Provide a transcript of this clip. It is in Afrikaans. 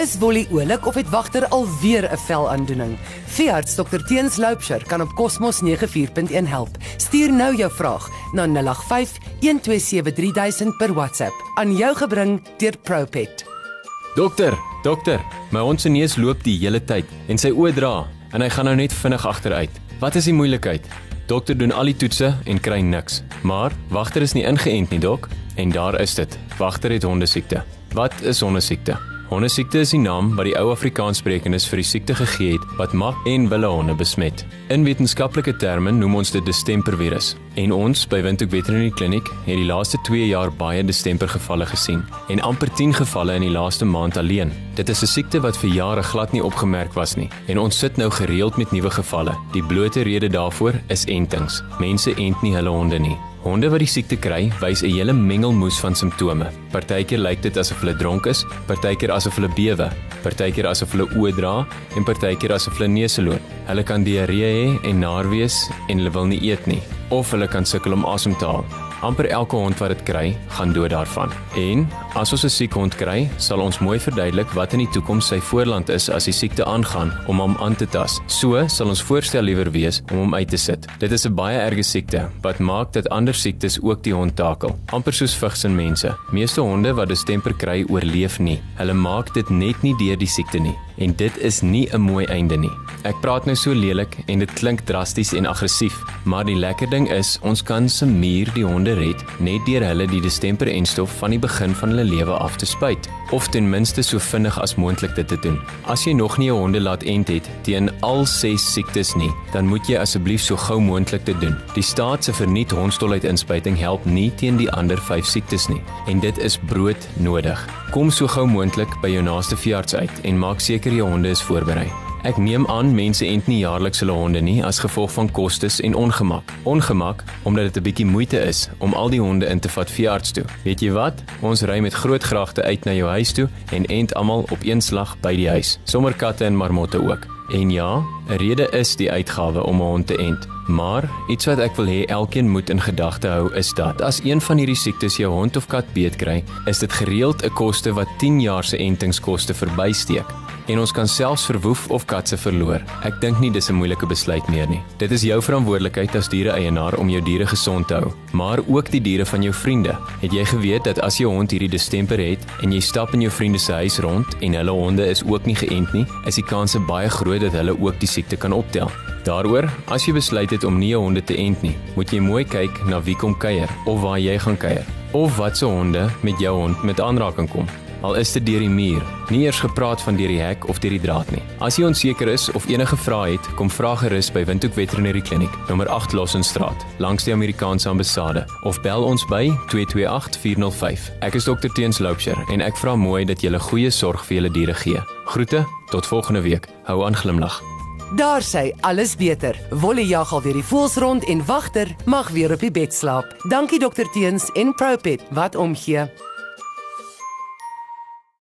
Is Wolly oulik of het wagter alweer 'n velaandoening? Veearts Dr Teens Loupsher kan op Cosmos 94.1 help. Stuur nou jou vraag na 085 127 3000 per WhatsApp. Aan jou gebring deur Propet. Dokter, dokter, my hond se neus loop die hele tyd en sy oë dra en hy gaan nou net vinnig agteruit. Wat is die moeilikheid? Dokter doen al die toetse en kry niks. Maar wagter is nie ingeënt nie, dok, en daar is dit. Wagter het hondesiekte. Wat is hondesiekte? Hondesiekte is die naam wat die ou Afrikaanssprekendes vir die siekte gegee het wat mak en wille honde besmet. In wetenskaplike terme noem ons dit distempervirus. En ons by Windhoek Veterinary Clinic het die laaste 2 jaar baie distempergevalle gesien en amper 10 gevalle in die laaste maand alleen. Dit is 'n siekte wat vir jare glad nie opgemerk was nie en ons sit nou gereeld met nuwe gevalle. Die blote rede daarvoor is entings. Mense ent nie hulle honde nie. Honde wat die siekte kry, wys 'n hele mengelmoes van simptome. Partykeer lyk dit asof hulle dronk is, partykeer asof hulle bewe, partykeer asof hulle oë dra en partykeer asof hulle neuse loop. Hulle kan diarree hê en naar wees en hulle wil nie eet nie, of hulle kan sukkel om asem te haal. Amper elke hond wat dit kry, gaan dood daarvan. En as ons 'n siek hond kry, sal ons mooi verduidelik wat in die toekoms sy voorland is as die siekte aangaan om hom aan te tas. So sal ons voorstel liewer wees om hom uit te sit. Dit is 'n baie erge siekte wat maak dat ander siektes ook die hond takel. amper soos vigs in mense. Meeste honde wat distemper kry, oorleef nie. Hulle maak dit net nie deur die siekte nie en dit is nie 'n mooi einde nie. Ek praat nou so lelik en dit klink drasties en aggressief, maar die lekker ding is ons kan se muur die honde red net deur hulle die distemper en stof van die begin van hulle lewe af te spuit of ten minste so vinnig as moontlik dit te doen. As jy nog nie 'n honde laat ent het teen al 6 siektes nie, dan moet jy asseblief so gou moontlik dit doen. Die staat se verniet hondstolheid inspuiting help nie teen die ander 5 siektes nie en dit is brood nodig. Kom so gou moontlik by jou naaste veearts uit en maak seker jou honde is voorberei. Ek neem aan mense ent nie jaarliks hulle honde nie as gevolg van kostes en ongemak. Ongemak omdat dit 'n bietjie moeite is om al die honde in te vat veearts toe. Weet jy wat? Ons ry met groot gragte uit na jou huis toe en ent almal op een slag by die huis. Sommer katte en marmotte ook. En ja, 'n rede is die uitgawe om 'n hond te ent. Maar iets wat ek wil hê elkeen moet in gedagte hou is dat as een van hierdie siektes jou hond of kat beet kry, is dit gereeld 'n koste wat 10 jaar se entingskoste verbysteek en ons kan selfs verwoef of katse verloor. Ek dink nie dis 'n moeilike besluit meer nie. Dit is jou verantwoordelikheid as diere-eienaar om jou diere gesond te hou, maar ook die diere van jou vriende. Het jy geweet dat as jou hond hierdie distemper het en jy stap in jou vriende se huis rond en hulle honde is ook nie geënt nie, is die kans baie groot dat hulle ook die siekte kan optel. Daaroor, as jy besluit het om nie jou honde te ent nie, moet jy mooi kyk na wie kom kuier of waar jy gaan kuier of watse honde met jou hond met aanraking kom al is dit deur die muur. Nie eers gepraat van deur die hek of deur die draad nie. As jy onseker is of enige vrae het, kom vra gerus by Windhoek Veterinary Clinic, nommer 8 Lossenstraat, langs die Amerikaanse ambassade of bel ons by 228405. Ek is Dr Teens Loupsher en ek vra mooi dat jy 'n goeie sorg vir julle diere gee. Groete, tot volgende week. Hou aan glimlag. Daar sê alles beter. Wolle jag al weer die voels rond en wagter mag weer op die bed slaap. Dankie dokter Teens en Propet wat omgee.